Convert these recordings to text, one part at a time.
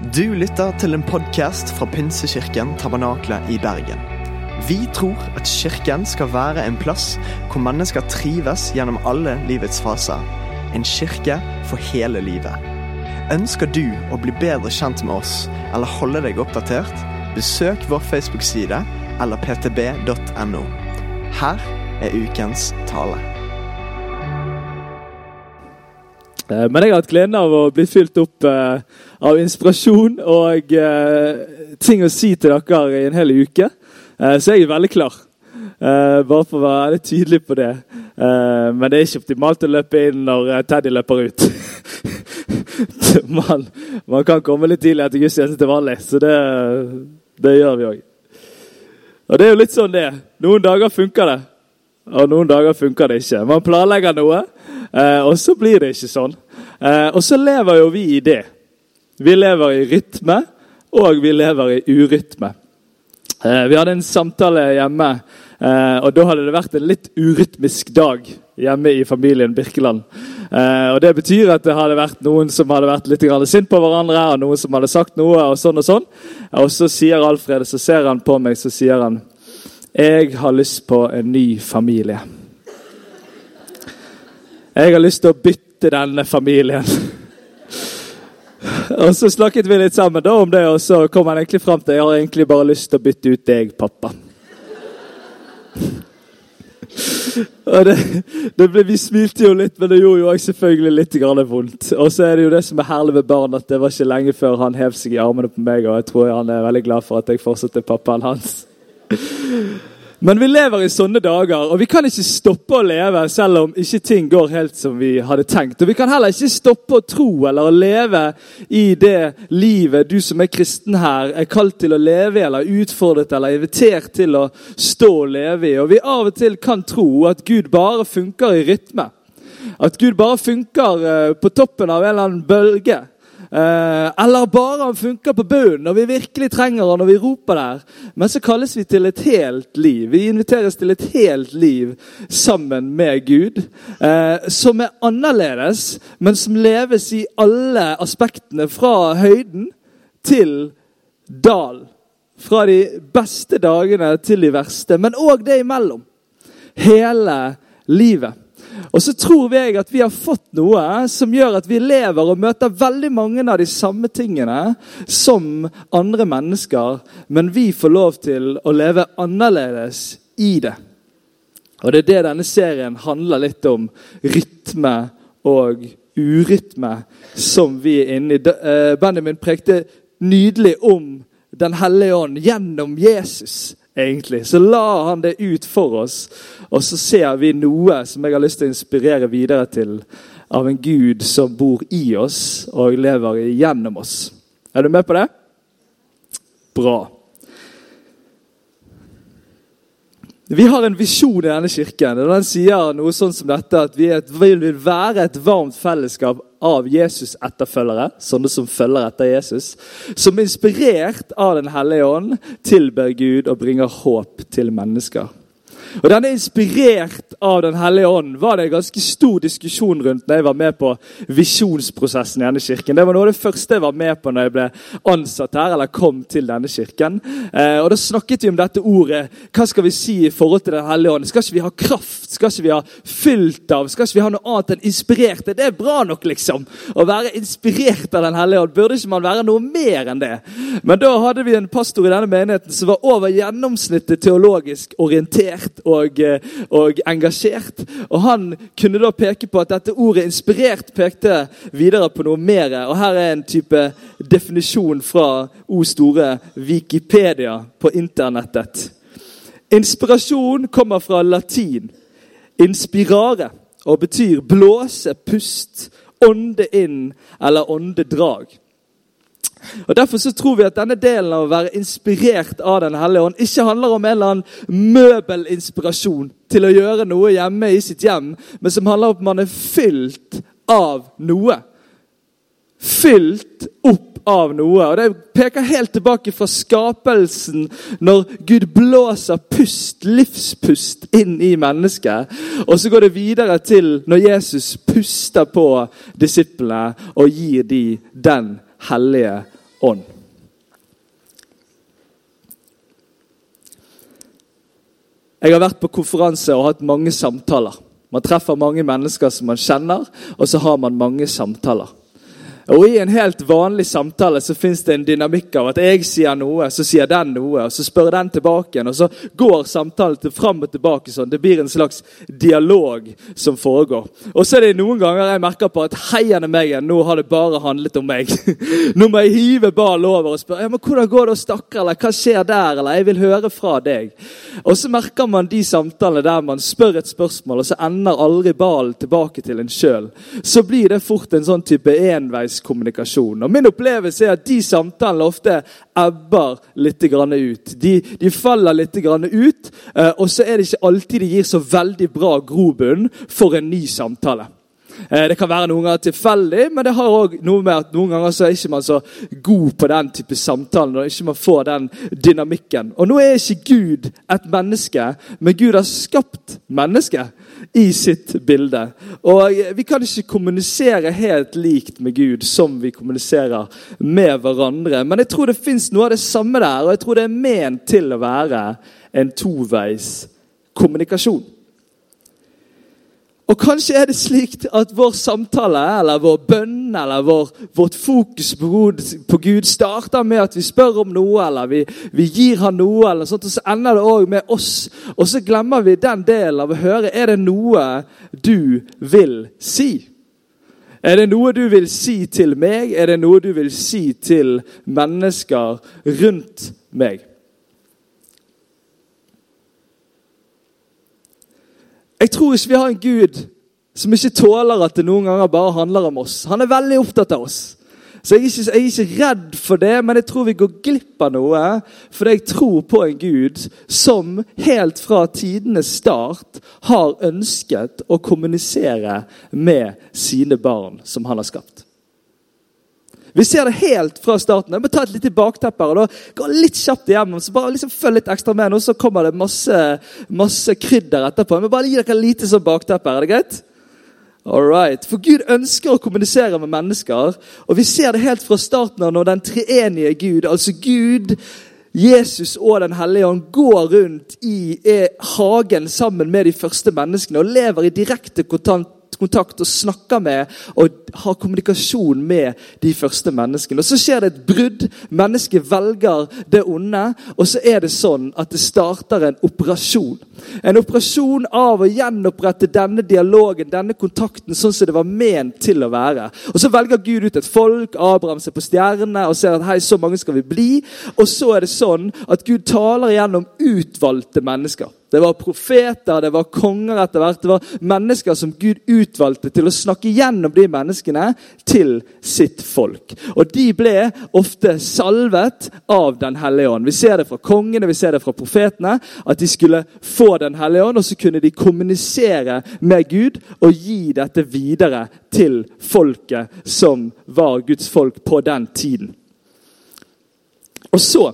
Du lytter til en podkast fra Pinsekirken Tabernakle i Bergen. Vi tror at kirken skal være en plass hvor mennesker trives gjennom alle livets faser. En kirke for hele livet. Ønsker du å bli bedre kjent med oss eller holde deg oppdatert? Besøk vår Facebook-side eller ptb.no. Her er ukens tale. Men jeg har hatt gleden av å bli fylt opp eh, av inspirasjon og eh, ting å si til dere i en hel uke. Eh, så jeg er veldig klar. Eh, bare for å være litt tydelig på det. Eh, men det er ikke optimalt å løpe inn når eh, Teddy løper ut. man, man kan komme litt tidligere til gudstjeneste til vanlig, så det, det gjør vi òg. Og det er jo litt sånn det. Noen dager funker det, og noen dager funker det ikke. Man planlegger noe, eh, og så blir det ikke sånn. Eh, og så lever jo vi i det. Vi lever i rytme, og vi lever i urytme. Eh, vi hadde en samtale hjemme, eh, og da hadde det vært en litt urytmisk dag hjemme i familien Birkeland. Eh, og Det betyr at det hadde vært noen som hadde vært litt sint på hverandre, og noen som hadde sagt noe, og sånn og sånn. Og så sier Alfred, så ser han på meg, så sier han Jeg har lyst på en ny familie. Jeg har lyst til å bytte denne familien. Og så snakket vi litt sammen da om det, og så kom han egentlig fram til jeg har egentlig bare lyst til å bytte ut deg, pappa. Og det, det ble, Vi smilte jo litt, men det gjorde jo også selvfølgelig litt vondt. Og så er det jo det som er herlig med barn, at det var ikke lenge før han hev seg i armene på meg, og jeg tror han er veldig glad for at jeg fortsatt er pappaen hans. Men vi lever i sånne dager, og vi kan ikke stoppe å leve selv om ikke ting går helt som vi hadde tenkt. Og Vi kan heller ikke stoppe å tro eller å leve i det livet du som er kristen her, er kalt til å leve i, eller utfordret eller invitert til å stå og leve i. Og vi av og til kan tro at Gud bare funker i rytme. At Gud bare funker eh, på toppen av en eller annen bølge. Eh, eller bare han funker på bunnen når vi virkelig trenger han, når vi roper der. Men så kalles vi til et helt liv. Vi inviteres til et helt liv sammen med Gud. Eh, som er annerledes, men som leves i alle aspektene. Fra høyden til dal. Fra de beste dagene til de verste. Men òg det imellom. Hele livet. Og så tror jeg at vi har fått noe som gjør at vi lever og møter veldig mange av de samme tingene som andre mennesker, men vi får lov til å leve annerledes i det. Og Det er det denne serien handler litt om. Rytme og urytme som vi er inne i. Eh, Benjamin prekte nydelig om Den hellige ånd gjennom Jesus egentlig. Så la han det ut for oss, og så ser vi noe som jeg har lyst til å inspirere videre til av en Gud som bor i oss og lever gjennom oss. Er du med på det? Bra. Vi har en visjon i denne kirken. og Den sier noe sånn som dette, at vi vil være et varmt fellesskap av Jesus-etterfølgere, sånne som følger etter Jesus, som inspirert av Den hellige ånd tilber Gud og bringer håp til mennesker. Og Denne inspirert av Den hellige ånd var det en ganske stor diskusjon rundt når jeg var med på visjonsprosessen i denne kirken. Det var noe av det første jeg var med på når jeg ble ansatt her, eller kom til denne kirken. Eh, og Da snakket vi om dette ordet. Hva skal vi si i forhold til Den hellige ånd? Skal ikke vi ha kraft? Skal ikke vi ha fylt av? Skal ikke vi ha noe annet enn inspirert? Det er bra nok, liksom. Å være inspirert av Den hellige ånd. Burde ikke man være noe mer enn det? Men da hadde vi en pastor i denne menigheten som var over gjennomsnittet teologisk orientert og, eh, og, engasjert. Og Han kunne da peke på at dette ordet 'inspirert' pekte videre på noe mer. Og Her er en type definisjon fra O store Wikipedia på internettet. Inspirasjon kommer fra latin 'inspirare' og betyr blåse, pust, ånde inn eller åndedrag. Og Derfor så tror vi at denne delen av å være inspirert av Den hellige ånd ikke handler om en eller annen møbelinspirasjon til å gjøre noe hjemme i sitt hjem, men som handler om at man er fylt av noe. Fylt opp av noe. Og Det peker helt tilbake fra skapelsen, når Gud blåser pust, livspust, inn i mennesket. Og så går det videre til når Jesus puster på disiplene og gir dem den hellige ånd. Jeg har vært på konferanse og hatt mange samtaler. Man treffer mange mennesker som man kjenner, og så har man mange samtaler. Og I en helt vanlig samtale så fins det en dynamikk av at jeg sier noe, så sier den noe, og så spør den tilbake igjen. Og så går samtalen til fram og tilbake sånn. Det blir en slags dialog som foregår. Og så er det noen ganger jeg merker på at heiene meg igjen, nå har det bare handlet om meg. Nå må jeg hive ballen over og spørre ja, men hvordan går det dere, eller hva skjer der, eller jeg vil høre fra deg. Og så merker man de samtalene der man spør et spørsmål, og så ender aldri ballen tilbake til en sjøl. Så blir det fort en sånn type enveis kommunikasjon. Og Min opplevelse er at de samtalene ofte ebber litt ut. De, de faller litt ut, eh, og så er det ikke alltid de gir så veldig bra grobunn for en ny samtale. Eh, det kan være noen ganger tilfeldig, men det har også noe med at noen ganger så er ikke man så god på den type samtalen. og ikke man får den dynamikken. Og Nå er ikke Gud et menneske, men Gud har skapt mennesket i sitt bilde. Og Vi kan ikke kommunisere helt likt med Gud som vi kommuniserer med hverandre. Men jeg tror det fins noe av det samme der, og jeg tror det er ment til å være en toveis kommunikasjon. Og Kanskje er det slik at vår samtale eller vår bønn eller vår, vårt fokus på Gud, på Gud, starter med at vi spør om noe eller vi, vi gir ham noe, eller sånt, og så ender det òg med oss. Og så glemmer vi den delen av å høre er det noe du vil si. Er det noe du vil si til meg? Er det noe du vil si til mennesker rundt meg? Jeg tror ikke vi har en Gud som ikke tåler at det noen ganger bare handler om oss. Han er veldig opptatt av oss. Så jeg er, ikke, jeg er, ikke, redd for det, men jeg tror vi går glipp av noe. For jeg tror på en Gud som helt fra tidenes start har ønsket å kommunisere med sine barn som han har skapt. Vi ser det helt fra starten. Jeg må ta et lite bakteppe. og da Gå litt kjapt igjennom, så bare liksom følg litt ekstra med. nå, så kommer det masse, masse krydder etterpå. Må bare gi dere lite sånn bakteppe. Er det greit? Alright. For Gud ønsker å kommunisere med mennesker. Og vi ser det helt fra starten av når den treenige Gud, altså Gud, Jesus og Den hellige ånd går rundt i hagen sammen med de første menneskene og lever i direkte kontakt kontakt og snakker med og har kommunikasjon med de første menneskene. Og Så skjer det et brudd. Mennesket velger det onde. Og så er det sånn at det starter en operasjon. En operasjon av å gjenopprette denne dialogen, denne kontakten, sånn som det var ment til å være. Og Så velger Gud ut et folk. Abraham ser på stjernene og ser at hei, så mange skal vi bli. Og så er det sånn at Gud taler gjennom utvalgte mennesker. Det var profeter, det var konger etter hvert. Det var mennesker som Gud utvalgte til å snakke gjennom de menneskene til sitt folk. Og de ble ofte salvet av Den hellige ånd. Vi ser det fra kongene, vi ser det fra profetene. At de skulle få Den hellige ånd, og så kunne de kommunisere med Gud og gi dette videre til folket som var Guds folk på den tiden. Og så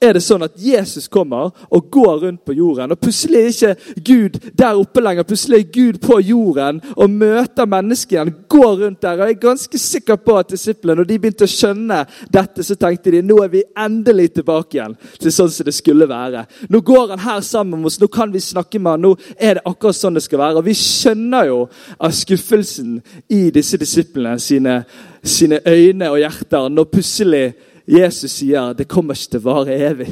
er det sånn at Jesus kommer og går rundt på jorden. Og Plutselig er ikke Gud der oppe lenger. Plutselig er Gud på jorden og møter mennesket igjen. Går rundt der. Og Jeg er ganske sikker på at disiplene, når de begynte å skjønne dette, så tenkte de nå er vi endelig tilbake igjen til sånn som det skulle være. Nå går han her sammen med oss, nå kan vi snakke med han, nå er det akkurat sånn det skal være. Og Vi skjønner jo av skuffelsen i disse disiplene sine, sine øyne og hjerter når plutselig Jesus sier det kommer ikke til å vare evig.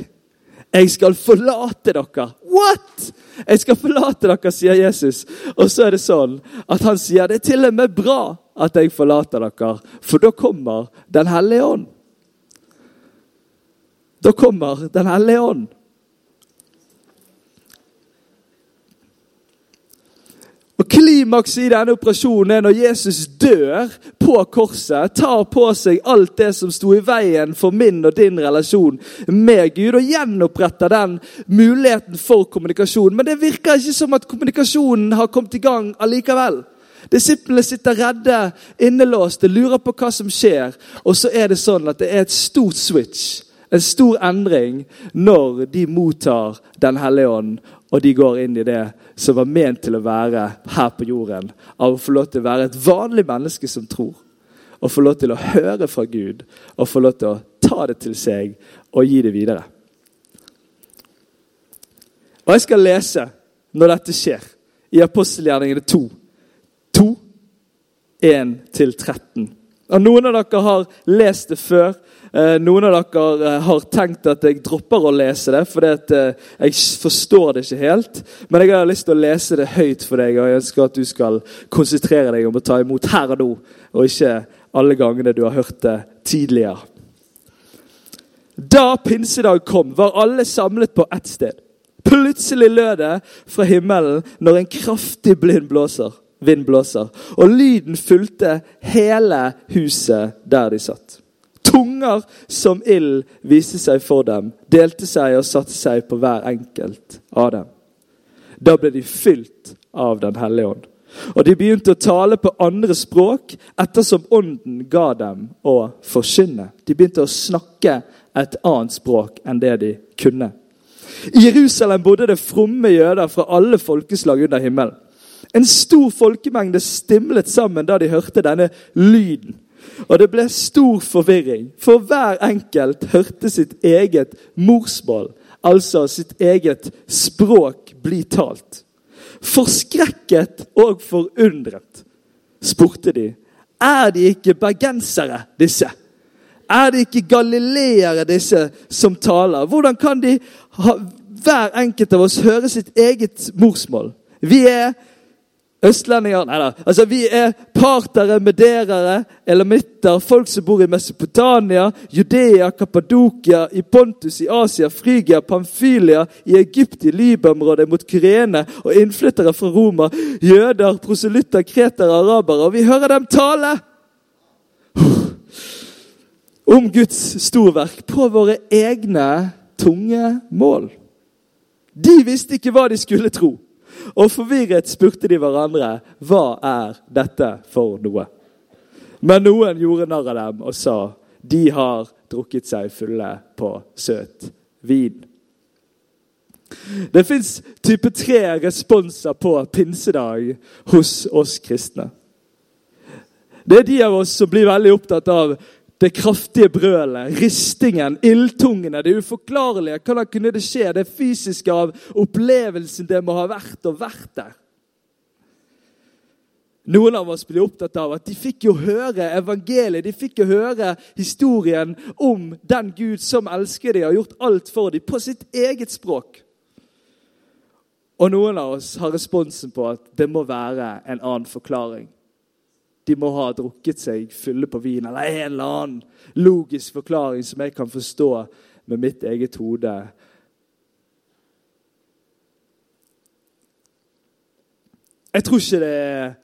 Jeg skal forlate dere. What?! Jeg skal forlate dere, sier Jesus. Og så er det sånn at han sier det er til og med bra at jeg forlater dere, for da kommer Den hellige ånd. Da kommer Den hellige ånd. Og Klimakset i denne operasjonen er når Jesus dør på korset, tar på seg alt det som sto i veien for min og din relasjon med Gud, og gjenoppretter den muligheten for kommunikasjon. Men det virker ikke som at kommunikasjonen har kommet i gang allikevel. Disiplene sitter redde, innelåste, lurer på hva som skjer. Og så er det sånn at det er et stort switch, en stor endring, når de mottar Den hellige ånd og de går inn i det som var ment til å være her på jorden. Av å få lov til å være et vanlig menneske som tror. og få lov til å høre fra Gud og få lov til å ta det til seg og gi det videre. Og Jeg skal lese når dette skjer, i apostelgjerningene 2. 2, 1-13. Noen av dere har lest det før. Eh, noen av dere eh, har tenkt at jeg dropper å lese det, for eh, jeg forstår det ikke helt. Men jeg har lyst til å lese det høyt for deg, og jeg ønsker at du skal konsentrere deg om å ta imot her og nå, og ikke alle gangene du har hørt det tidligere. Da pinsedag kom, var alle samlet på ett sted. Plutselig lød det fra himmelen når en kraftig blind blåser, vind blåser, og lyden fulgte hele huset der de satt. Tunger som ild viste seg for dem, delte seg og satte seg på hver enkelt av dem. Da ble de fylt av Den hellige ånd. Og de begynte å tale på andre språk ettersom ånden ga dem å forkynne. De begynte å snakke et annet språk enn det de kunne. I Jerusalem bodde det fromme jøder fra alle folkeslag under himmelen. En stor folkemengde stimlet sammen da de hørte denne lyden. Og det ble stor forvirring, for hver enkelt hørte sitt eget morsmål, altså sitt eget språk, bli talt. Forskrekket og forundret spurte de, er de ikke bergensere, disse? Er det ikke galileere, disse som taler? Hvordan kan de ha, hver enkelt av oss høre sitt eget morsmål? Vi er østlendinger Nei da. Altså, vi er partere, mederere, elamitter, folk som bor i Mesopotamia, Judea, Kappadokia, i Pontus, i Asia, Frygia, Pamfylia, i Egypt, i Libanområdet, mot Kyrene, og innflyttere fra Roma, jøder, proselytter, kretere, arabere. Og vi hører dem tale! om Guds storverk på våre egne tunge mål. De visste ikke hva de skulle tro, og forvirret spurte de hverandre hva er dette for noe. Men noen gjorde narr av dem og sa de har drukket seg fulle på søt vin. Det fins type tre responser på pinsedag hos oss kristne. Det er de av oss som blir veldig opptatt av det kraftige brølet, ristingen, ildtungene, det uforklarlige. Hvordan kunne det skje? Det fysiske av opplevelsen det må ha vært og vært der. Noen av oss blir opptatt av at de fikk jo høre evangeliet, de fikk jo høre historien om den Gud som elsker dem har gjort alt for dem, på sitt eget språk. Og noen av oss har responsen på at det må være en annen forklaring. De må ha drukket seg fulle på vin, eller en eller annen logisk forklaring som jeg kan forstå med mitt eget hode. Jeg tror ikke det er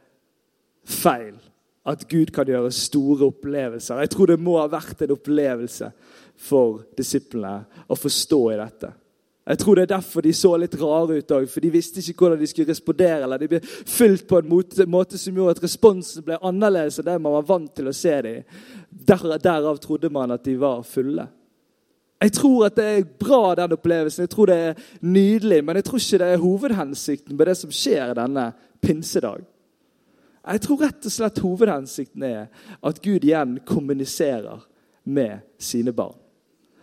feil at Gud kan gjøre store opplevelser. Jeg tror det må ha vært en opplevelse for disiplene å forstå i dette. Jeg tror det er derfor de så litt rare ut òg, for de visste ikke hvordan de skulle respondere. eller De ble fylt på en måte, som gjorde at responsen ble annerledes enn det man var vant til å se dem. Der, derav trodde man at de var fulle. Jeg tror at det er bra, den opplevelsen. Jeg tror det er nydelig, men jeg tror ikke det er hovedhensikten med det som skjer denne pinsedag. Jeg tror rett og slett hovedhensikten er at Gud igjen kommuniserer med sine barn.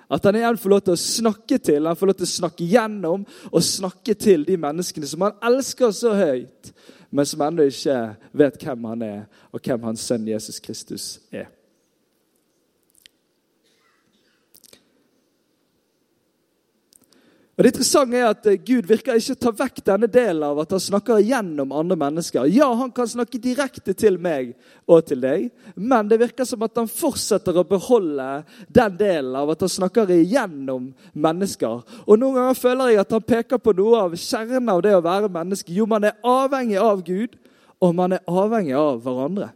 At han igjen får lov til å snakke til, han får lov til å snakke gjennom og snakke til de menneskene som han elsker så høyt, men som ennå ikke vet hvem han er, og hvem hans sønn Jesus Kristus er. Og Det interessante er at eh, Gud virker ikke å ta vekk denne delen av at han snakker gjennom andre mennesker. Ja, han kan snakke direkte til meg og til deg, men det virker som at han fortsetter å beholde den delen av at han snakker igjennom mennesker. Og Noen ganger føler jeg at han peker på noe av kjernen av det å være menneske. Jo, man er avhengig av Gud, og man er avhengig av hverandre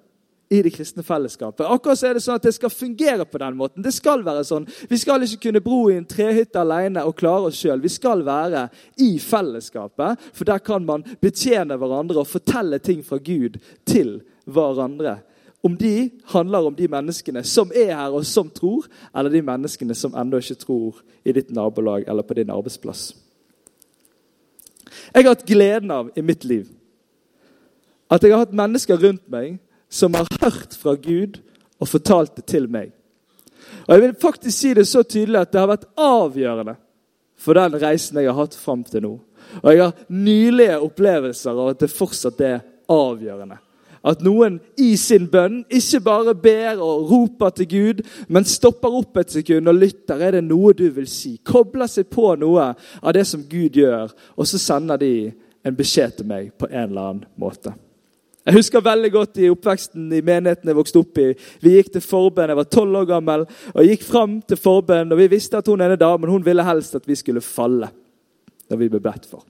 i det kristne fellesskapet. Akkurat så er det sånn at det skal fungere på den måten. Det skal være sånn. Vi skal ikke kunne bo i en trehytte alene og klare oss sjøl. Vi skal være i fellesskapet, for der kan man betjene hverandre og fortelle ting fra Gud til hverandre. Om de handler om de menneskene som er her og som tror, eller de menneskene som ennå ikke tror i ditt nabolag eller på din arbeidsplass. Jeg har hatt gleden av i mitt liv at jeg har hatt mennesker rundt meg som har hørt fra Gud og fortalt det til meg. Og Jeg vil faktisk si det så tydelig at det har vært avgjørende for den reisen jeg har hatt fram til nå. Og jeg har nylige opplevelser av at det fortsatt er avgjørende. At noen i sin bønn ikke bare ber og roper til Gud, men stopper opp et sekund og lytter. Er det noe du vil si? Kobler seg på noe av det som Gud gjør, og så sender de en beskjed til meg på en eller annen måte. Jeg husker veldig godt i oppveksten i menigheten jeg vokste opp i. Vi gikk til forbønn. Jeg var tolv år gammel og jeg gikk fram til forbønn. Og vi visste at hun ene damen hun ville helst at vi skulle falle da vi ble bedt for.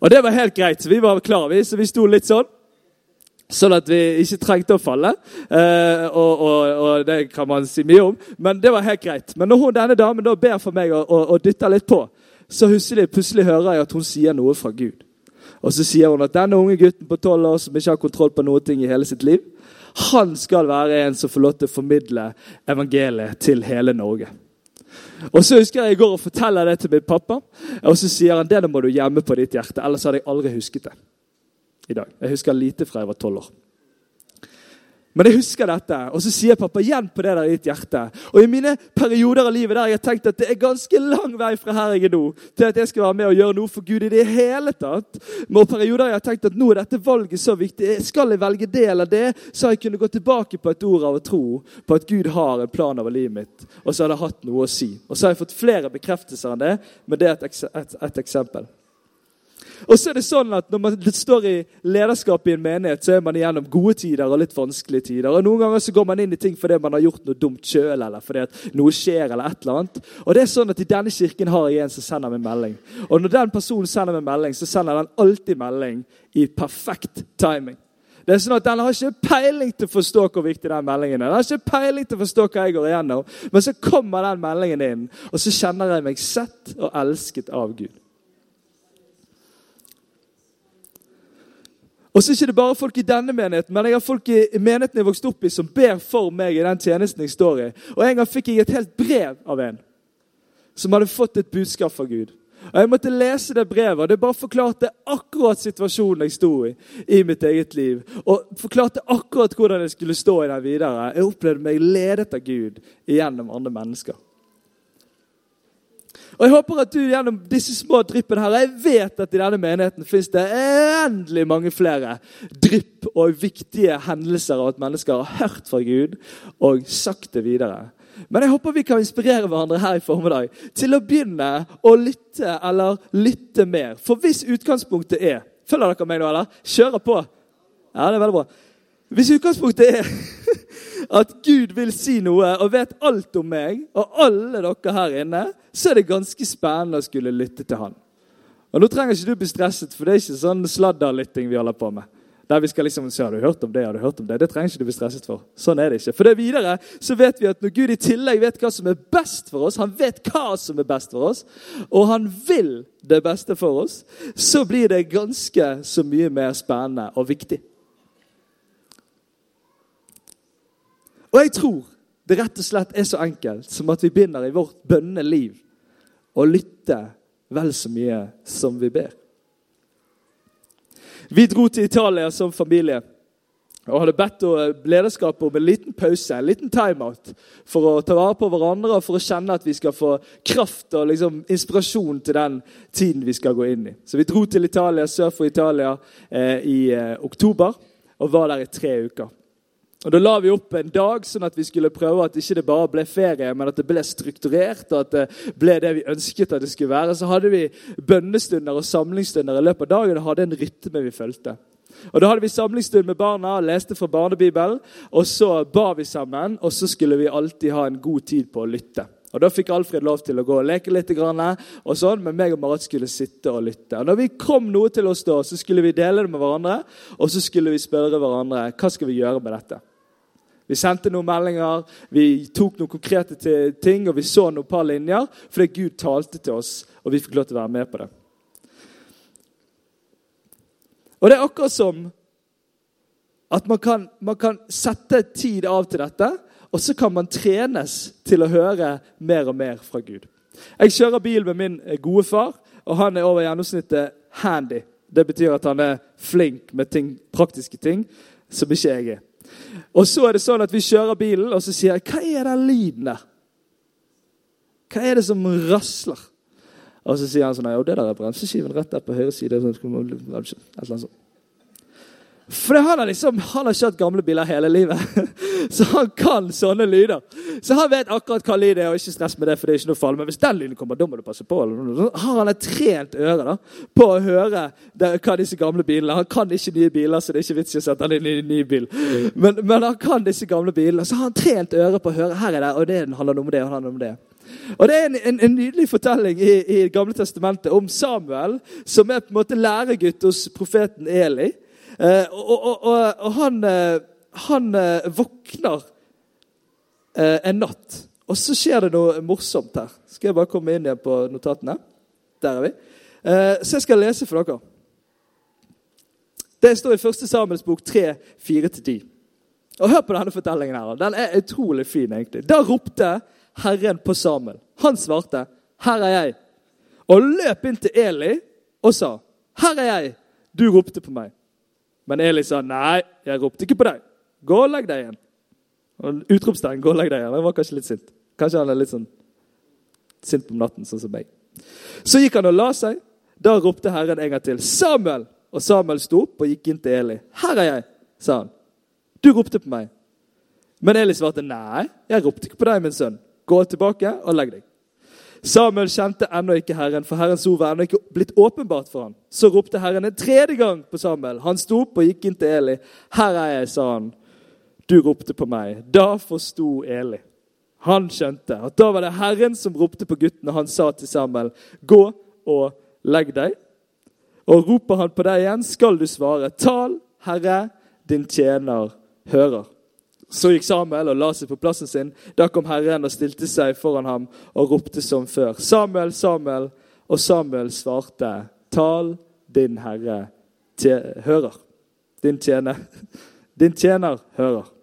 Og det var helt greit, så vi var klare. Så vi sto litt sånn. Sånn at vi ikke trengte å falle. Eh, og, og, og, det kan man si mye om, men det var helt greit. Men når hun, denne damen da ber for meg og, og dytter litt på, så husker jeg, plutselig hører jeg at hun sier noe fra Gud. Og så sier hun at denne unge gutten på tolv år som ikke har kontroll på noe ting i hele sitt liv, han skal være en som får lov til å formidle evangeliet til hele Norge. Og så husker jeg i går å fortelle det til min pappa, og så sier han det må du gjemme på ditt hjerte. Ellers hadde jeg aldri husket det i dag. Jeg husker lite fra jeg var tolv år. Men jeg husker dette, og så sier pappa igjen på det der i ditt hjerte. Og i mine perioder av livet der jeg har tenkt at det er ganske lang vei fra her jeg er nå, til at jeg skal være med og gjøre noe for Gud i det hele tatt. Men perioder jeg har tenkt at nå er dette valget så viktig. Skal jeg velge det eller det, så har jeg kunnet gå tilbake på et ord av å tro på at Gud har en plan over livet mitt. Og så har det hatt noe å si. Og så har jeg fått flere bekreftelser enn det, men det er et, et, et eksempel. Og så er det sånn at Når man står i lederskap i en menighet, så er man igjennom gode tider og litt vanskelige tider. Og Noen ganger så går man inn i ting fordi man har gjort noe dumt sjøl, eller fordi at noe skjer. eller et eller annet. Og det er sånn at I denne kirken har jeg en som sender meg melding. Og Når den personen sender meg melding, så sender den alltid melding i perfekt timing. Det er sånn at Den har ikke peiling til å forstå hvor viktig den meldingen er. Den har ikke peiling til å forstå hva jeg går igjennom. Men så kommer den meldingen inn, og så kjenner jeg meg sett og elsket av Gud. Og så er det ikke bare folk i denne menigheten, men jeg har folk i menigheten jeg vokste opp i, som ber for meg i den tjenesten jeg står i. Og En gang fikk jeg et helt brev av en som hadde fått et budskap fra Gud. Og Jeg måtte lese det brevet, og det bare forklarte akkurat situasjonen jeg sto i i mitt eget liv. Og forklarte akkurat hvordan jeg skulle stå i den videre. Jeg opplevde meg ledet av Gud gjennom andre mennesker. Og Jeg håper at du gjennom disse små dryppene her, jeg vet at i denne menigheten fins det endelig mange flere drypp og viktige hendelser av at mennesker har hørt fra Gud og sagt det videre. Men jeg håper vi kan inspirere hverandre her i formiddag til å begynne å lytte eller lytte mer. For hvis utgangspunktet er Følger dere meg nå, eller? Kjører på. Ja, det er veldig bra. Hvis utgangspunktet er at Gud vil si noe og vet alt om meg og alle dere her inne, så er det ganske spennende å skulle lytte til han. Og Nå trenger ikke du bli stresset, for det er ikke sånn sladderlytting vi holder på med. Der vi skal liksom si, har du hørt om det, har du hørt om det? Det trenger ikke du bli stresset for. Sånn er det ikke. For det videre så vet vi at når Gud i tillegg vet hva som er best for oss, han vet hva som er best for oss, og han vil det beste for oss, så blir det ganske så mye mer spennende og viktig. Og jeg tror det rett og slett er så enkelt som at vi begynner i vårt bønneliv å lytte vel så mye som vi ber. Vi dro til Italia som familie og hadde bedt lederskapet om en liten pause, en liten timeout, for å ta vare på hverandre og for å kjenne at vi skal få kraft og liksom, inspirasjon til den tiden vi skal gå inn i. Så vi dro til Italia, sør for Italia eh, i eh, oktober og var der i tre uker. Og Da la vi opp en dag sånn at vi skulle prøve at ikke det bare ble ferie, men at det ble strukturert, og at det ble det vi ønsket at det skulle være. Så hadde vi bønnestunder og samlingsstunder i løpet av dagen og hadde en rytme vi fulgte. Og Da hadde vi samlingsstund med barna, leste fra barnebibelen, og så ba vi sammen. Og så skulle vi alltid ha en god tid på å lytte. Og Da fikk Alfred lov til å gå og leke litt, og sånn, men meg og Marit skulle sitte og lytte. Og når vi kom noe til oss da, så skulle vi dele det med hverandre, og så skulle vi spørre hverandre hva skal vi gjøre med dette. Vi sendte noen meldinger, vi tok noen konkrete ting, og vi så noen par linjer fordi Gud talte til oss, og vi fikk lov til å være med på det. Og det er akkurat som at man kan, man kan sette tid av til dette. Og så kan man trenes til å høre mer og mer fra Gud. Jeg kjører bil med min eh, gode far, og han er over gjennomsnittet handy. Det betyr at han er flink med ting, praktiske ting som ikke jeg er. Og så er det sånn at vi kjører bilen, og så sier jeg 'Hva er den lyden der?' Hva er det som rasler? Og så sier han sånn 'Jo, det der er bremseskiven rett der på høyre side.' Et eller annet sånt. For han har liksom, han har kjørt gamle biler hele livet, så han kan sånne lyder. Så han vet akkurat hva lyd det er, og ikke stress med det. for det er ikke noe farlig. Men hvis den lyden kommer, da må du passe på. Har han et trent øre da, på å høre det, hva disse gamle bilene Han kan ikke nye biler, så det er ikke vits i å sette han inn i en ny bil. Men, men, han kan disse gamle bilene, så har han trent øre på å høre her er det, og det handler om det og det handler om det. Og Det er en, en, en nydelig fortelling i, i Gamle testamentet om Samuel, som er på en måte læregutt hos profeten Eli. Eh, og, og, og, og han, eh, han eh, våkner en natt, og så skjer det noe morsomt her. Skal jeg bare komme inn igjen på notatene? Der er vi. Så jeg skal lese for dere. Det står i 1. Samuels bok 3, 4-10. Og Hør på denne fortellingen. her. Den er utrolig fin. egentlig. Da ropte Herren på Samuel. Han svarte, 'Her er jeg.' Og løp inn til Eli og sa, 'Her er jeg. Du ropte på meg.' Men Eli sa, 'Nei, jeg ropte ikke på deg. Gå og legg deg igjen.' Og Utropstegn 'gå og legg deg igjen'. Jeg var kanskje litt sint. Kanskje han er litt sånn sint på natten, sånn som meg. Så gikk han og la seg. Da ropte Herren en gang til, 'Samuel!' Og Samuel sto opp og gikk inn til Eli. 'Her er jeg', sa han. 'Du ropte på meg.' Men Eli svarte, 'Nei, jeg ropte ikke på deg, min sønn. Gå tilbake og legg deg.' Samuel kjente ennå ikke Herren, for Herrens ord var ennå ikke blitt åpenbart for ham. Så ropte Herren en tredje gang på Samuel. Han sto opp og gikk inn til Eli. 'Her er jeg', sa han. 'Du ropte på meg.' Da forsto Eli. Han skjønte at da var det Herren som ropte på gutten, og han sa til Samuel, 'Gå og legg deg.' Og roper han på deg igjen, skal du svare, 'Tal, Herre, din tjener hører'. Så gikk Samuel og la seg på plassen sin. Da kom Herren og stilte seg foran ham og ropte som før. Samuel, Samuel. Og Samuel svarte, Tal, din herre hører. Din tjener. Din tjener hører.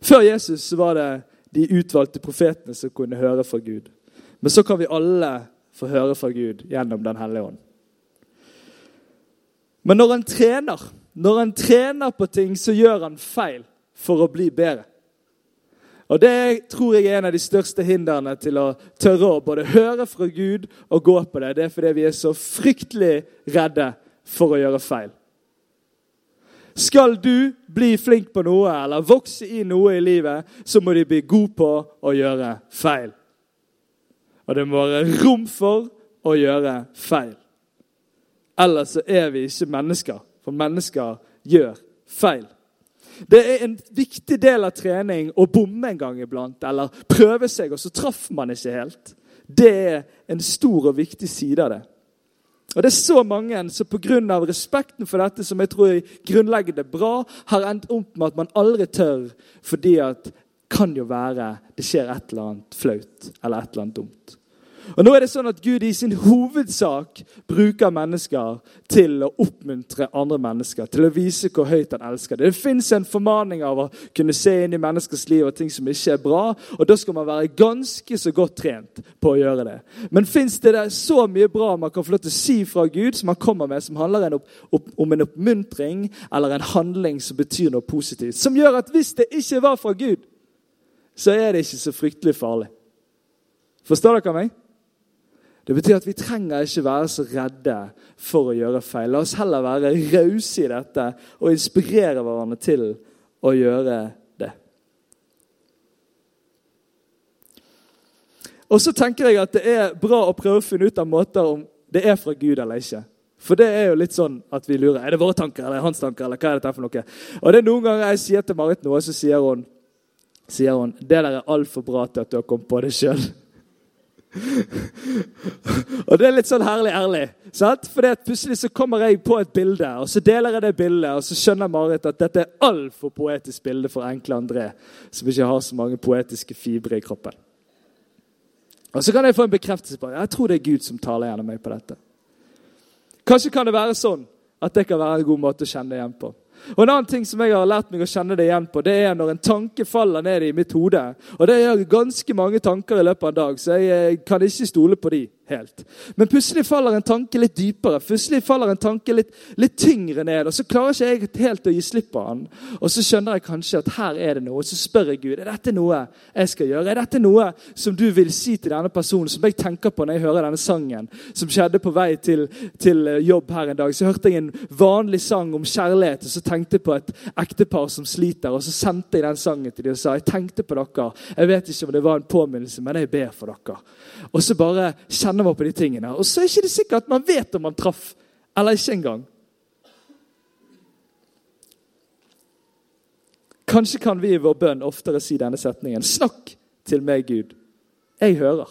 Før Jesus var det de utvalgte profetene som kunne høre fra Gud. Men så kan vi alle få høre fra Gud gjennom Den hellige ånd. Men når han trener når han trener på ting, så gjør han feil for å bli bedre. Og Det tror jeg er en av de største hindrene til å tørre å både høre fra Gud og gå på det. Det er fordi vi er så fryktelig redde for å gjøre feil. Skal du bli flink på noe eller vokse i noe i livet, så må du bli god på å gjøre feil. Og det må være rom for å gjøre feil. Ellers så er vi ikke mennesker. For mennesker gjør feil. Det er en viktig del av trening å bomme en gang iblant, eller prøve seg, og så traff man ikke helt. Det er en stor og viktig side av det. Og Det er så mange som pga. respekten for dette, som jeg tror er grunnleggende bra, har endt opp med at man aldri tør fordi at kan jo være det skjer et eller annet flaut eller et eller annet dumt. Og nå er det sånn at Gud i sin hovedsak bruker mennesker til å oppmuntre andre mennesker, til å vise hvor høyt han elsker. Det fins en formaning av å kunne se inn i menneskers liv og ting som ikke er bra. og Da skal man være ganske så godt trent på å gjøre det. Men fins det der så mye bra man kan få lov til å si fra Gud, som han kommer med, som handler en opp, opp, om en oppmuntring eller en handling som betyr noe positivt? Som gjør at hvis det ikke var fra Gud, så er det ikke så fryktelig farlig. Forstår dere meg? Det betyr at vi trenger ikke være så redde for å gjøre feil. La oss heller være rause i dette og inspirere hverandre til å gjøre det. Og så tenker jeg at det er bra å prøve å finne ut av måter om det er fra Gud eller ikke. For det er jo litt sånn at vi lurer. Er det våre tanker eller hans tanker? eller hva er dette for noe? Og det er Noen ganger jeg sier til Marit noe, så sier hun, sier hun det der er altfor bra til at du har kommet på det sjøl. Og det er litt sånn herlig ærlig. Sant? At Plutselig så kommer jeg på et bilde, og så deler jeg det bildet, og så skjønner Marit at dette er altfor poetisk bilde for enkle André, som ikke har så mange poetiske fibre i kroppen. Og Så kan jeg få en bekreftelse på det. jeg tror det er Gud som taler gjennom meg på dette. Kanskje kan det være sånn at det kan være en god måte å kjenne igjen på. Og En annen ting som jeg har lært meg å kjenne det igjen på, det er når en tanke faller ned i mitt hode. Og det gjør ganske mange tanker i løpet av en dag, så jeg kan ikke stole på de helt. Men plutselig faller en tanke litt dypere, plutselig faller en tanke litt, litt tyngre ned. Og så klarer ikke jeg helt å gi slipp på den. Og så skjønner jeg kanskje at her er det noe. Og så spør jeg Gud er dette noe jeg skal gjøre. Er dette noe som du vil si til denne personen, som jeg tenker på når jeg hører denne sangen, som skjedde på vei til, til jobb her en dag. Så hørte jeg en vanlig sang om kjærlighet, og så tenkte jeg på et ektepar som sliter. Og så sendte jeg den sangen til dem og sa jeg tenkte på dere. Jeg vet ikke om det var en påminnelse, men jeg ber for dere. Og så bare kjenner man på de tingene. Og så er ikke det sikkert at man vet om man traff eller ikke engang. Kanskje kan vi i vår bønn oftere si denne setningen. Snakk til meg, Gud. Jeg hører.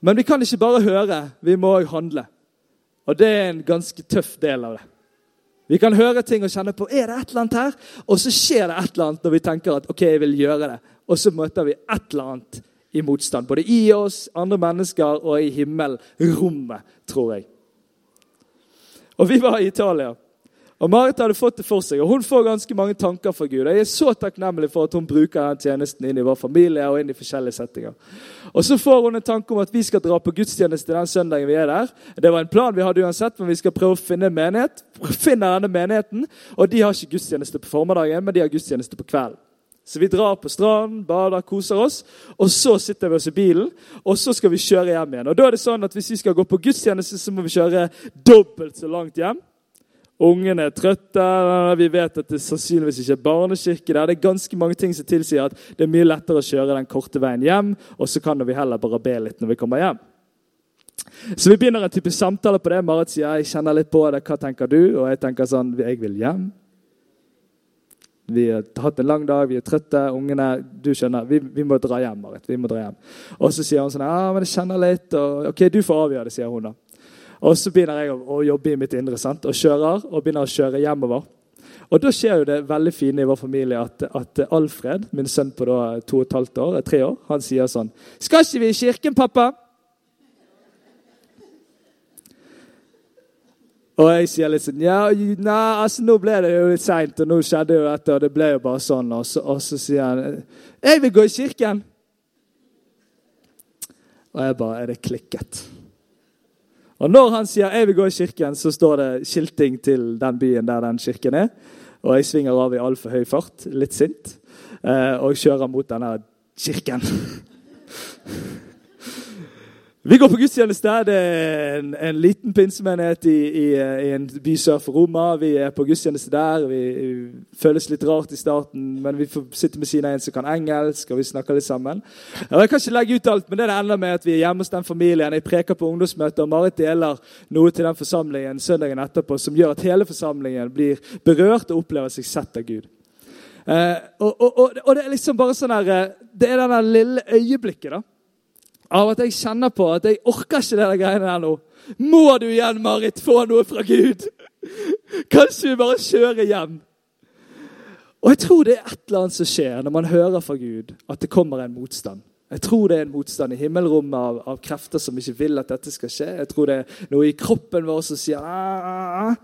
Men vi kan ikke bare høre, vi må òg handle. Og det er en ganske tøff del av det. Vi kan høre ting og kjenne på er det et eller annet her, og så skjer det et eller annet når vi tenker at ok, jeg vil gjøre det. Og så møter vi et eller annet i motstand. Både i oss, andre mennesker og i himmelrommet, tror jeg. Og Vi var i Italia. Og Marit hadde fått det for seg, og hun får ganske mange tanker fra Gud. Jeg er så takknemlig for at hun bruker den tjenesten inn i vår familie og inn i forskjellige settinger. Og Så får hun en tanke om at vi skal dra på gudstjeneste den søndagen vi er der. Det var en plan vi hadde uansett, men vi skal prøve å finne en menighet. Finner denne menigheten, og De har ikke gudstjeneste på formiddagen, men de har gudstjeneste på kvelden. Så vi drar på stranden, bader, koser oss. Og så sitter vi oss i bilen, og så skal vi kjøre hjem igjen. Og da er det sånn at Hvis vi skal gå på gudstjeneste, så må vi kjøre dobbelt så langt hjem. Ungene er trøtte. Vi vet at det sannsynligvis ikke er barnekirke der. Det er ganske mange ting som tilsier at det er mye lettere å kjøre den korte veien hjem, og så kan vi heller bare be litt når vi kommer hjem. Så vi begynner en type samtale på det. Marit sier jeg kjenner litt på det. Hva tenker du? Og jeg tenker sånn Jeg vil hjem. Vi har hatt en lang dag, vi er trøtte. Ungene Du skjønner, vi, vi må dra hjem. Marit, vi må dra hjem. Og så sier hun sånn Ja, men jeg kjenner litt. Og, OK, du får avgjøre det, sier hun da. Og så begynner jeg å, jobbe i mitt indre sant? og kjører, og begynner å kjøre hjemover. Og Da skjer jo det veldig fine i vår familie at, at Alfred, min sønn på da to og et halvt år, tre år, han sier sånn 'Skal ikke vi i kirken, pappa?' Og jeg sier litt sånn Ja, nei, altså nå ble det jo litt seint, og nå skjedde jo dette, og det ble jo bare sånn. Og så, og så sier han 'Jeg vil gå i kirken'. Og jeg bare Er det klikket? Og Når han sier 'jeg vil gå i kirken', så står det skilting til den byen der den kirken er. Og jeg svinger av i altfor høy fart, litt sint, eh, og kjører mot denne kirken. Vi går på gudstjeneste. Det er en, en liten pinsemenighet i, i, i, en by sør for Roma. Vi er på gudstjeneste der. Vi, vi føles litt rart i starten, men vi får sitte med siden av en som kan engelsk, og vi snakker litt sammen. Og jeg kan ikke legge ut alt, men det ender med at vi er hjemme hos den familien. Jeg preker på ungdomsmøter, og Marit deler noe til den forsamlingen søndagen etterpå som gjør at hele forsamlingen blir berørt og opplever seg sett av Gud. Eh, og, og, og, og, det er liksom bare sånn her, eh, det er det lille øyeblikket da, av at jeg kjenner på at jeg orker ikke det greiene der nå. Må du igjen, Marit, få noe fra Gud? Kanskje vi bare kjører hjem? Og jeg tror det er et eller annet som skjer når man hører fra Gud at det kommer en motstand. Jeg tror det er en motstand i himmelrommet av, av krefter som ikke vil at dette skal skje. Jeg tror det er noe i kroppen vår som sier Aah.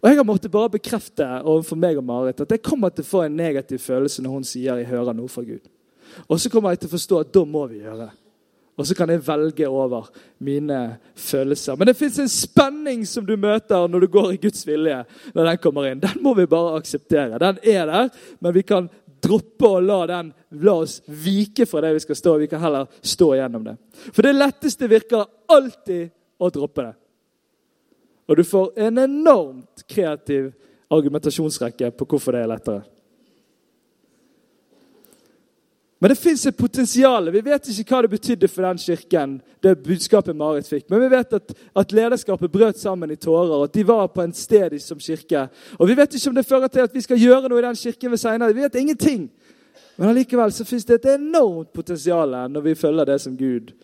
Og Jeg har måttet bare bekrefte overfor meg og Marit at jeg kommer til å få en negativ følelse når hun sier jeg hører noe fra Gud. Og så kommer jeg til å forstå at da må vi gjøre det. Og så kan jeg velge over mine følelser. Men det fins en spenning som du møter når du går i Guds vilje. når Den kommer inn. Den må vi bare akseptere. Den er der, men vi kan droppe å la den la oss vike fra det vi skal stå. Vi kan heller stå gjennom det. For det letteste virker alltid å droppe det. Og du får en enormt kreativ argumentasjonsrekke på hvorfor det er lettere. Men det fins et potensial. Vi vet ikke hva det betydde for den kirken. det budskapet Marit fikk. Men vi vet at, at lederskapet brøt sammen i tårer, og at de var på en sted som kirke. Og Vi vet ikke om det fører til at vi skal gjøre noe i den kirken ved senere. Vi vet ingenting. Men allikevel så fins det et enormt potensial når vi følger det som Gud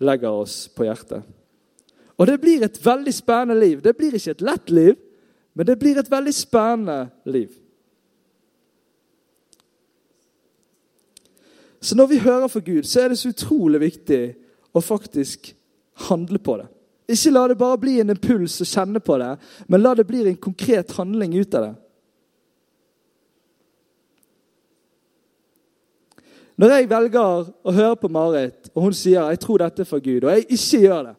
legger oss på hjertet. Og det blir et veldig spennende liv. Det blir ikke et lett liv, men det blir et veldig spennende liv. Så når vi hører fra Gud, så er det så utrolig viktig å faktisk handle på det. Ikke la det bare bli en impuls å kjenne på det, men la det bli en konkret handling ut av det. Når jeg velger å høre på Marit, og hun sier 'jeg tror dette er fra Gud', og jeg ikke gjør det,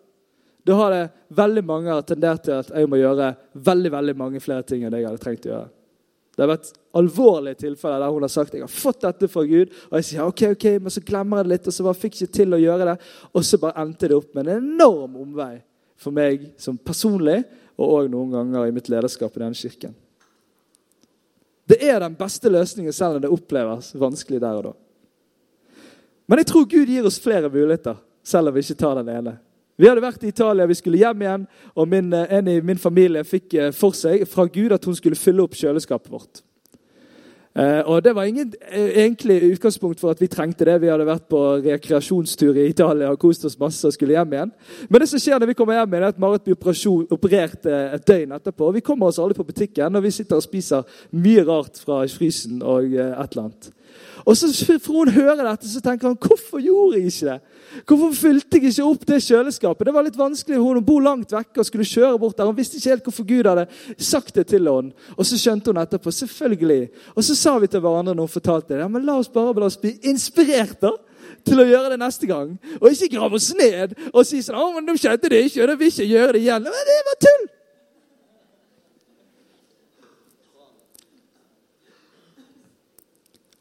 da har det veldig mange tendert til at jeg må gjøre veldig veldig mange flere ting enn jeg hadde trengt å gjøre. Det har vært alvorlige tilfeller der hun har sagt jeg har fått dette fra Gud. Og jeg sier ok, ok, men så glemmer jeg det litt, og så bare fikk jeg ikke til å gjøre det. Og så bare endte det opp med en enorm omvei for meg som personlig, og òg noen ganger i mitt lederskap i denne kirken. Det er den beste løsningen selv om det oppleves vanskelig der og da. Men jeg tror Gud gir oss flere muligheter, selv om vi ikke tar den ene. Vi hadde vært i Italia, vi skulle hjem igjen, og min, en i min familie fikk for seg fra Gud at hun skulle fylle opp kjøleskapet vårt. Eh, og Det var ingen eh, egentlig utgangspunkt for at vi trengte det. Vi hadde vært på rekreasjonstur i Italia og kost oss masse og skulle hjem igjen. Men det som skjer når vi kommer hjem igjen, er at Marit blir operert eh, et døgn etterpå. Vi kommer oss aldri på butikken, og vi sitter og spiser mye rart fra frysen og et eller annet. Og så får hun høre dette, så tenker han hvorfor gjorde jeg ikke det? Hvorfor fylte jeg ikke opp det kjøleskapet? Det var litt vanskelig. Hun bor langt vekke og skulle kjøre bort der. Hun visste ikke helt hvorfor Gud hadde sagt det til henne. Og så skjønte hun etterpå. Selvfølgelig. Og så sa vi til hverandre når hun fortalte det. Ja, men la oss bare la oss bli inspirert da, til å gjøre det neste gang. Og ikke grave oss ned og si sånn 'Å, men de skjønte det ikke, og de vil ikke gjøre det igjen.' Men det var tull!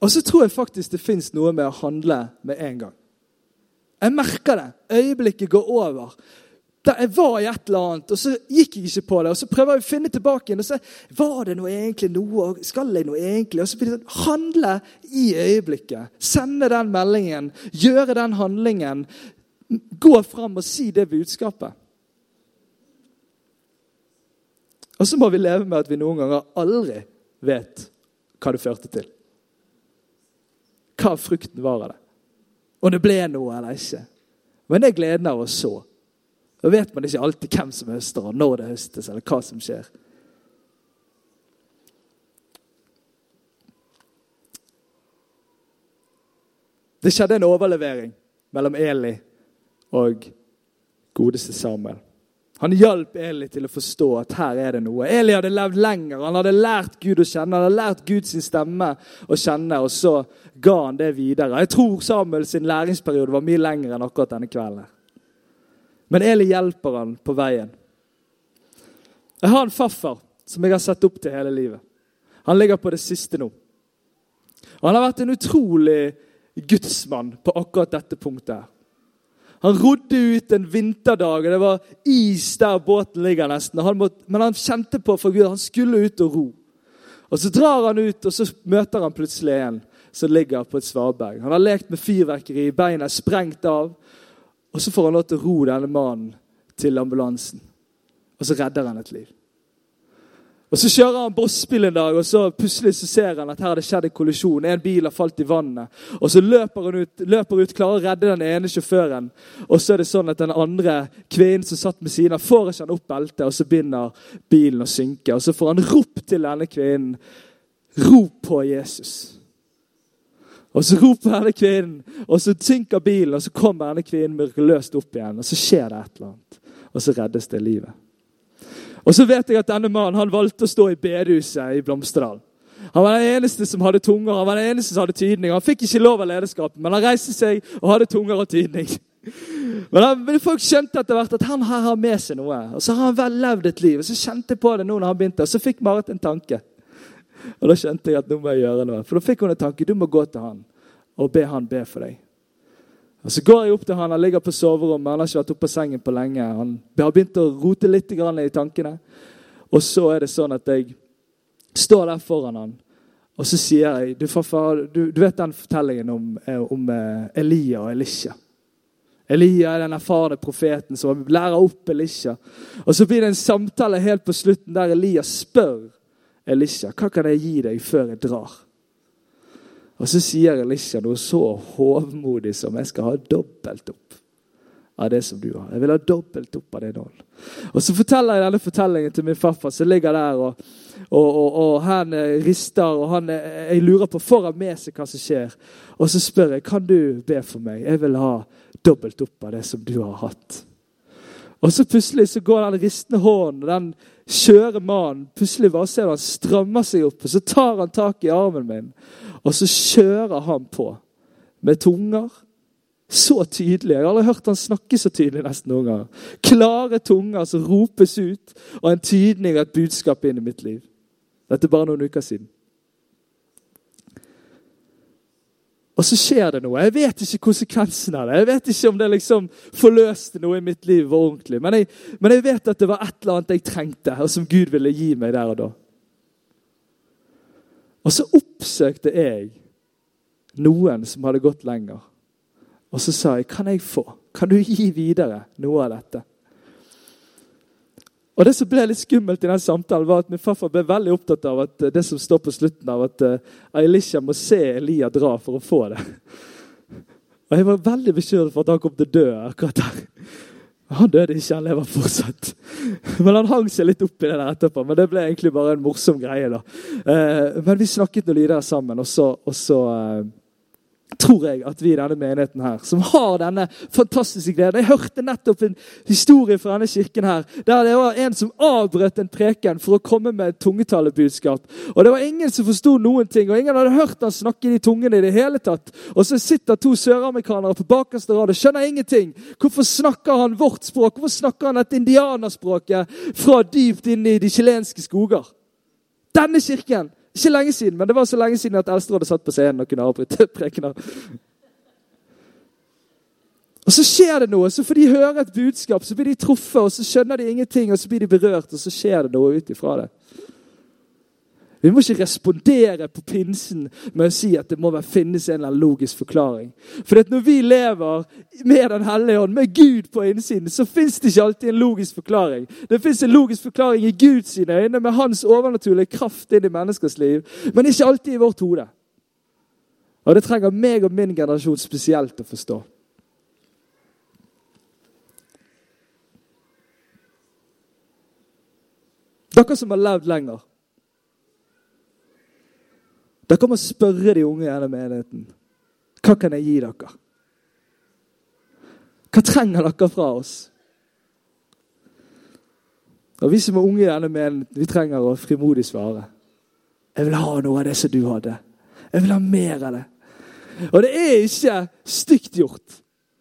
Og så tror jeg faktisk det fins noe med å handle med en gang. Jeg merker det. Øyeblikket går over. Da jeg var i et eller annet, og så gikk jeg ikke på det. Og så prøver jeg å finne tilbake igjen. og så Var det noe egentlig noe? Skal jeg noe egentlig? Og så blir det sånn, Handle i øyeblikket. Sende den meldingen. Gjøre den handlingen. Gå fram og si det budskapet. Og så må vi leve med at vi noen ganger aldri vet hva det førte til hva frukten var av det. Om det ble noe eller ikke. Men det er gleden av å så. Da vet man ikke alltid hvem som høster, og når det høstes, eller hva som skjer. Det skjedde en overlevering mellom Eli og godeste Samuel. Han hjalp Eli til å forstå at her er det noe. Eli hadde levd lenger. Han hadde lært Gud å kjenne, han hadde lært Guds stemme å kjenne, og så ga han det videre. Jeg tror Samuel sin læringsperiode var mye lengre enn akkurat denne kvelden. Men Eli hjelper han på veien. Jeg har en farfar som jeg har sett opp til hele livet. Han ligger på det siste nå. Og han har vært en utrolig gudsmann på akkurat dette punktet. her. Han rodde ut en vinterdag, og det var is der båten ligger nesten. Han måtte, men han kjente på for Gud, han skulle ut og ro. Og Så drar han ut, og så møter han plutselig en som ligger på et svaberg. Han har lekt med fyrverkeri, beina er sprengt av. Og Så får han lov til å ro denne mannen til ambulansen. Og så redder han et liv. Og Så kjører han bossbil en dag, og så plutselig så ser han at her har det skjedd en kollisjon. En bil har falt i vannet. Og Så løper han ut, løper ut, klarer å redde den ene sjåføren. Og så er det sånn at den andre kvinnen som satt med siden av, får ikke han opp beltet, og så begynner bilen å synke. Og så får han rop til denne kvinnen. Rop på Jesus. Og så roper denne kvinnen, og så synker bilen, og så kommer denne kvinnen mirakuløst opp igjen. Og så skjer det et eller annet. Og så reddes det livet. Og så vet jeg at denne mannen valgte å stå i bedehuset i Blomsterdal. Han var den eneste som hadde tunger, han var den eneste som hadde tydning. Han fikk ikke lov av lederskapet, men han reiste seg og hadde tunger og tydning. Men, han, men folk skjønte etter hvert at han her har med seg noe. Og så har han vel levd et liv. Og så kjente jeg på det nå når han begynte, og så fikk Marit en tanke. Og da skjønte jeg at nå må jeg gjøre noe. For da fikk hun en tanke. Du må gå til han og be han be for deg. Og Så går jeg opp til han, han ligger på soverommet, han har ikke vært oppe på sengen på lenge. Han har begynt å rote litt i tankene. Og så er det sånn at jeg står der foran han, og så sier jeg Du, farfar, du, du vet den fortellingen om, eh, om eh, Elia og Elisha? Elia er den erfarne profeten som lærer opp Elisha. Og Så blir det en samtale helt på slutten der Elia spør Elisha hva kan jeg gi deg før jeg drar. Og så sier Elisha noe så hovmodig som 'jeg skal ha dobbelt opp' av det som du har. Jeg vil ha dobbelt opp av det nå. Og Så forteller jeg denne fortellingen til min farfar som ligger der, og, og, og, og han eh, rister. og han, eh, Jeg lurer på får han med seg hva som skjer. Og så spør jeg kan du be for meg. Jeg vil ha dobbelt opp av det som du har hatt. Og så plutselig så går den ristende hånden, den skjøre mannen Plutselig bare ser du han strammer seg opp, og så tar han tak i armen min. Og så kjører han på med tunger. Så tydelig. Jeg har aldri hørt han snakke så tydelig nesten noen ganger. Klare tunger som ropes ut, og en tydning av et budskap inn i mitt liv. Dette er bare noen uker siden. Og så skjer det noe. Jeg vet ikke konsekvensen av det. Jeg vet ikke om det liksom forløste noe i mitt liv ordentlig. Men jeg, men jeg vet at det var et eller annet jeg trengte, og som Gud ville gi meg der og da. Og så oppsøkte jeg noen som hadde gått lenger. Og så sa jeg, kan jeg få? Kan du gi videre noe av dette? Og Det som ble litt skummelt i den samtalen, var at min farfar ble veldig opptatt av at det som står på slutten av at uh, Elisha må se Elia dra for å få det. Og Jeg var veldig bekymret for at han kom til å dø akkurat der. Han døde ikke, han lever fortsatt. Men han hang seg litt opp i det der etterpå. Men det ble egentlig bare en morsom greie. da. Uh, men vi snakket noe lydere sammen, og så, og så tror jeg at vi i denne menigheten her, som har denne fantastiske gleden Jeg hørte nettopp en historie fra denne kirken her, der det var en som avbrøt en preken for å komme med et tungetalebudskap. Og Det var ingen som forsto noen ting, og ingen hadde hørt han snakke i de tungene i det hele tatt. Og så sitter to søramerikanere på bakerste rad og skjønner ingenting. Hvorfor snakker han vårt språk? Hvorfor snakker han et indianerspråket fra dypt inne i de chilenske skoger? Denne kirken ikke lenge siden, men det var så lenge siden at Eldsterådet satt på scenen og kunne avbryte prekener. Og Så skjer det noe. så får de høre et budskap, så blir de truffet, og så skjønner de ingenting, og så blir de berørt, og så skjer det noe ut ifra det. Vi må ikke respondere på pinsen med å si at det må finnes en eller annen logisk forklaring. For når vi lever med Den hellige ånd, med Gud på innsiden, så fins det ikke alltid en logisk forklaring. Det fins en logisk forklaring i Guds øyne, med hans overnaturlige kraft inn i menneskers liv, men ikke alltid i vårt hode. Og det trenger meg og min generasjon spesielt å forstå. Dere som har levd lenger, dere må spørre de unge i denne menigheten. Hva kan jeg gi dere? Hva trenger dere fra oss? Og Vi som er unge i denne menigheten, vi trenger å frimodig svare. Jeg vil ha noe av det som du hadde. Jeg vil ha mer av det. Og det er ikke stygt gjort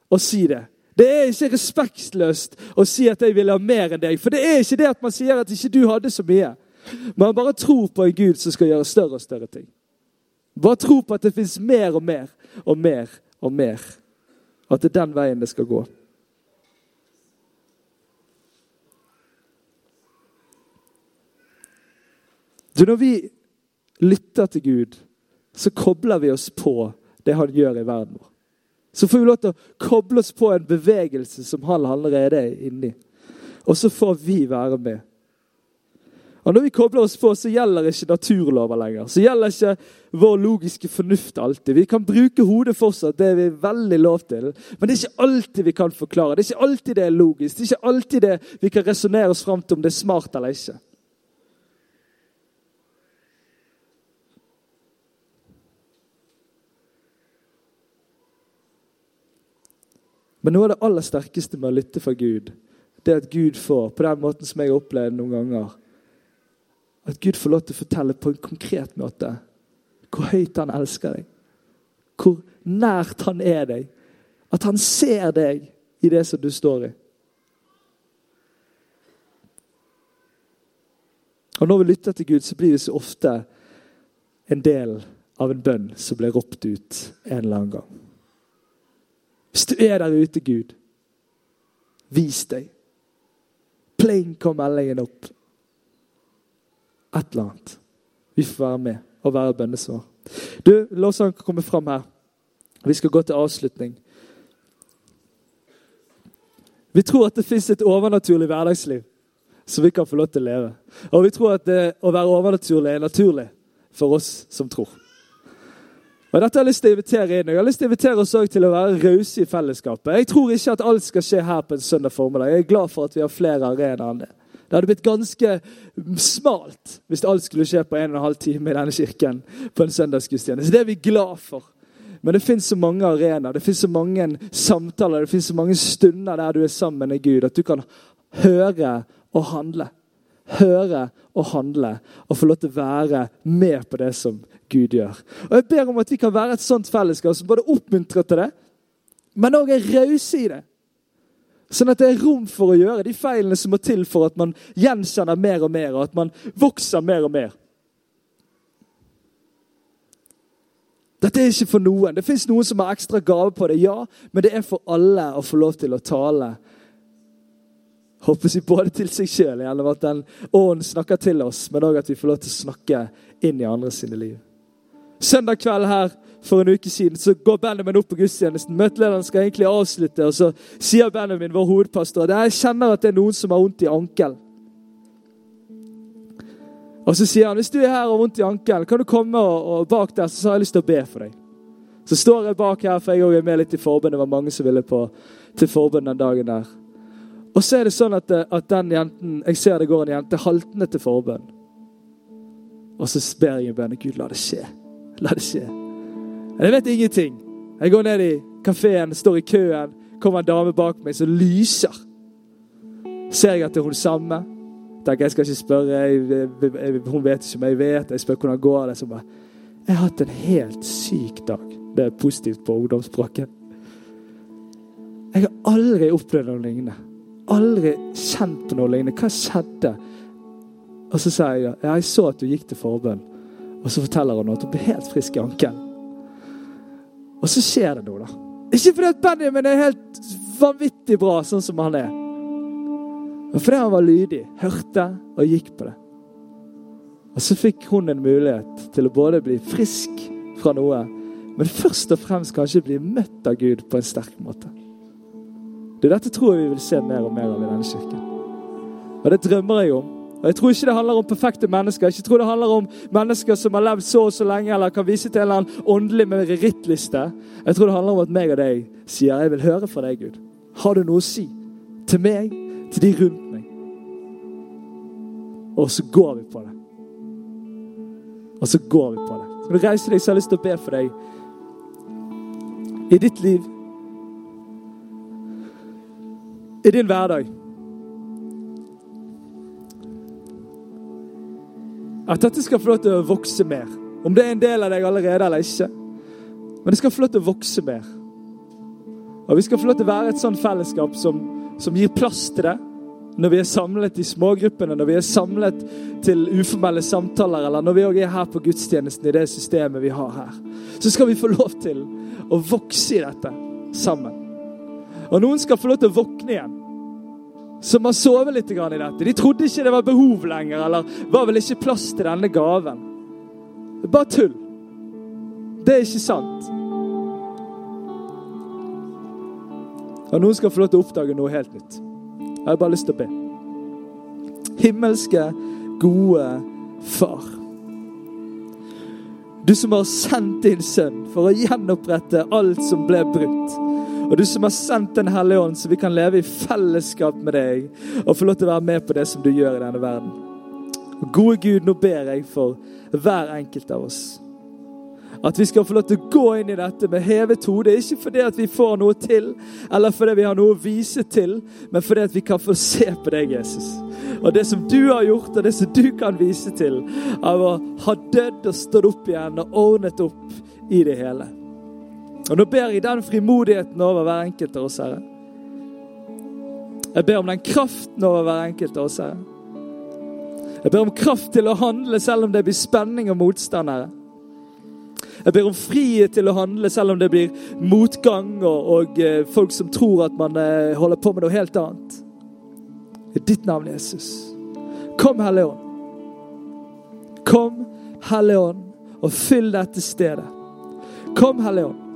å si det. Det er ikke respektløst å si at jeg vil ha mer enn deg. For det er ikke det at man sier at ikke du hadde så mye. Man bare tror på en Gud som skal gjøre større og større ting. Bare tro på at det fins mer og mer og mer og mer. At det er den veien det skal gå. Du, Når vi lytter til Gud, så kobler vi oss på det han gjør i verden vår. Så får vi lov til å koble oss på en bevegelse som han allerede er inni. Og så får vi være med. Og Når vi kobler oss på, så gjelder ikke naturlover lenger. Så gjelder ikke vår logiske fornuft alltid. Vi kan bruke hodet fortsatt, det er vi veldig lov til. Men det er ikke alltid vi kan forklare. Det er ikke alltid det er logisk. Det er ikke alltid det vi kan resonnere oss fram til om det er smart eller ikke. Men noe av det aller sterkeste med å lytte fra Gud, det er at Gud får, på den måten som jeg har opplevd noen ganger, at Gud får lov til å fortelle på en konkret måte hvor høyt han elsker deg. Hvor nært han er deg. At han ser deg i det som du står i. Og Når vi lytter til Gud, så blir vi så ofte en del av en bønn som blir ropt ut en eller annen gang. Hvis du er der ute, Gud, vis deg. Pling kom meldingen opp et eller annet. Vi får være med og være bønnesvar. Du, la oss komme fram her. Vi skal gå til avslutning. Vi tror at det fins et overnaturlig hverdagsliv som vi kan få lov til å leve. Og vi tror at det, å være overnaturlig er naturlig for oss som tror. Og Dette har jeg lyst til å invitere inn. Jeg har lyst til å invitere oss til å være rause i fellesskapet. Jeg tror ikke at alt skal skje her på en søndag formiddag. Jeg er glad for at vi har flere arenaer enn det. Det hadde blitt ganske smalt hvis alt skulle skje på en og en halv time i denne kirken. på en søndagsgudstjeneste. Det er vi glad for. Men det fins så mange arenaer, det så mange samtaler, det så mange stunder der du er sammen med Gud, at du kan høre og handle. høre og handle og få lov til å være med på det som Gud gjør. Og Jeg ber om at vi kan være et sånt fellesskap som både oppmuntrer til det, men òg er rause i det. Sånn at det er rom for å gjøre de feilene som må til for at man gjenkjenner mer og mer, og at man vokser mer og mer. Dette er ikke for noen. Det fins noen som har ekstra gave på det, ja, men det er for alle å få lov til å tale. Håper vi både til seg sjøl, gjennom at den ånden snakker til oss, men òg at vi får lov til å snakke inn i andre sine liv. Søndag kveld her for en uke siden så går Benjamin opp på gudstjenesten. Møtelederen skal egentlig avslutte, og så sier Benjamin, vår hovedpastor, at jeg kjenner at det er noen som har vondt i ankelen. Og så sier han hvis du er her og har vondt i ankelen, kan du komme og, og bak der, så har jeg lyst til å be for deg. Så står jeg bak her, for jeg òg er med litt i forbund. Det var mange som ville på, til forbund den dagen der. Og så er det sånn at, at den jenten, jeg ser det går en jente haltende til forbønn. Og så ber jeg en bønn. Gud, la det skje. La det skje. Jeg vet ingenting. Jeg går ned i kafeen, står i køen, kommer en dame bak meg som lyser. Ser jeg at det er hun samme? tenker jeg skal ikke spørre. Jeg, jeg, hun vet ikke om jeg vet. Jeg spør hvordan går det. Så bare, jeg har hatt en helt syk dag. Det er positivt på ungdomsspråket. Jeg har aldri opplevd noe lignende. Aldri kjent på noe lignende. Hva skjedde? Og så sier jeg ja, jeg så at du gikk til forbønn. Og så forteller hun at hun ble helt frisk i ankelen. Og så skjer det noe, da. Ikke fordi at Benjamin er helt vanvittig bra sånn som han er. Men fordi han var lydig, hørte og gikk på det. Og så fikk hun en mulighet til å både bli frisk fra noe, men først og fremst kanskje bli møtt av Gud på en sterk måte. Det Dette tror jeg vi vil se mer og mer av i denne kirken. Og det drømmer jeg om. Og Jeg tror ikke det handler om perfekte mennesker. Jeg tror det handler om mennesker som har levd så og så lenge, eller kan vise til en eller annen åndelig merittliste. Jeg tror det handler om at meg og deg sier 'Jeg vil høre fra deg, Gud'. Har du noe å si til meg til de rundt meg. Og så går vi på det. Og så går vi på det. Skal du reise deg, så har jeg lyst til å be for deg. I ditt liv. I din hverdag. At dette skal få lov til å vokse mer. Om det er en del av deg allerede eller ikke. Men det skal få lov til å vokse mer. Og vi skal få lov til å være et sånt fellesskap som som gir plass til det. Når vi er samlet i smågruppene, når vi er samlet til uformelle samtaler, eller når vi òg er her på gudstjenesten i det systemet vi har her, så skal vi få lov til å vokse i dette sammen. Og noen skal få lov til å våkne igjen. Som har sovet litt i dette. De trodde ikke det var behov lenger, eller var vel ikke plass til denne gaven. Det er bare tull. Det er ikke sant. Og noen skal få lov til å oppdage noe helt nytt. Jeg har bare lyst til å be. Himmelske, gode Far. Du som har sendt din sønn for å gjenopprette alt som ble brutt. Og du som har sendt Den hellige ånd, så vi kan leve i fellesskap med deg og få lov til å være med på det som du gjør i denne verden. Gode Gud, nå ber jeg for hver enkelt av oss. At vi skal få lov til å gå inn i dette med hevet hode. Ikke fordi at vi får noe til, eller fordi vi har noe å vise til, men fordi at vi kan få se på deg, Jesus. Og det som du har gjort, og det som du kan vise til, av å ha dødd og stått opp igjen og ordnet opp i det hele. Og Nå ber jeg den frimodigheten over hver enkelt av oss, Herre. Jeg ber om den kraften over hver enkelt av oss, Herre. Jeg ber om kraft til å handle selv om det blir spenning og motstand, Herre. Jeg ber om frihet til å handle selv om det blir motgang og, og eh, folk som tror at man eh, holder på med noe helt annet. I ditt navn, Jesus. Kom, Hellige Ånd. Kom, Hellige Ånd, og fyll dette stedet. Kom, Hellige Ånd.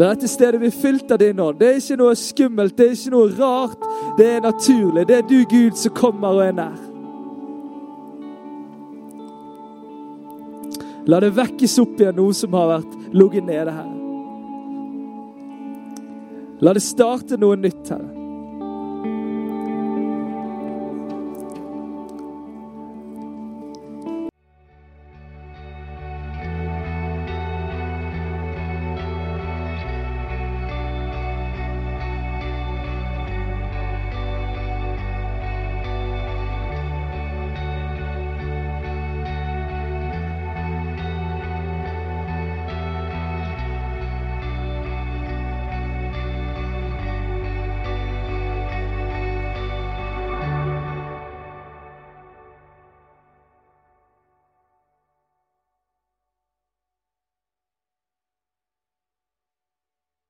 La dette stedet bli fylt av din ånd. Det er ikke noe skummelt, det er ikke noe rart. Det er naturlig. Det er du, Gud, som kommer og er nær. La det vekkes opp igjen noe som har vært ligget nede her. La det starte noe nytt, Herre.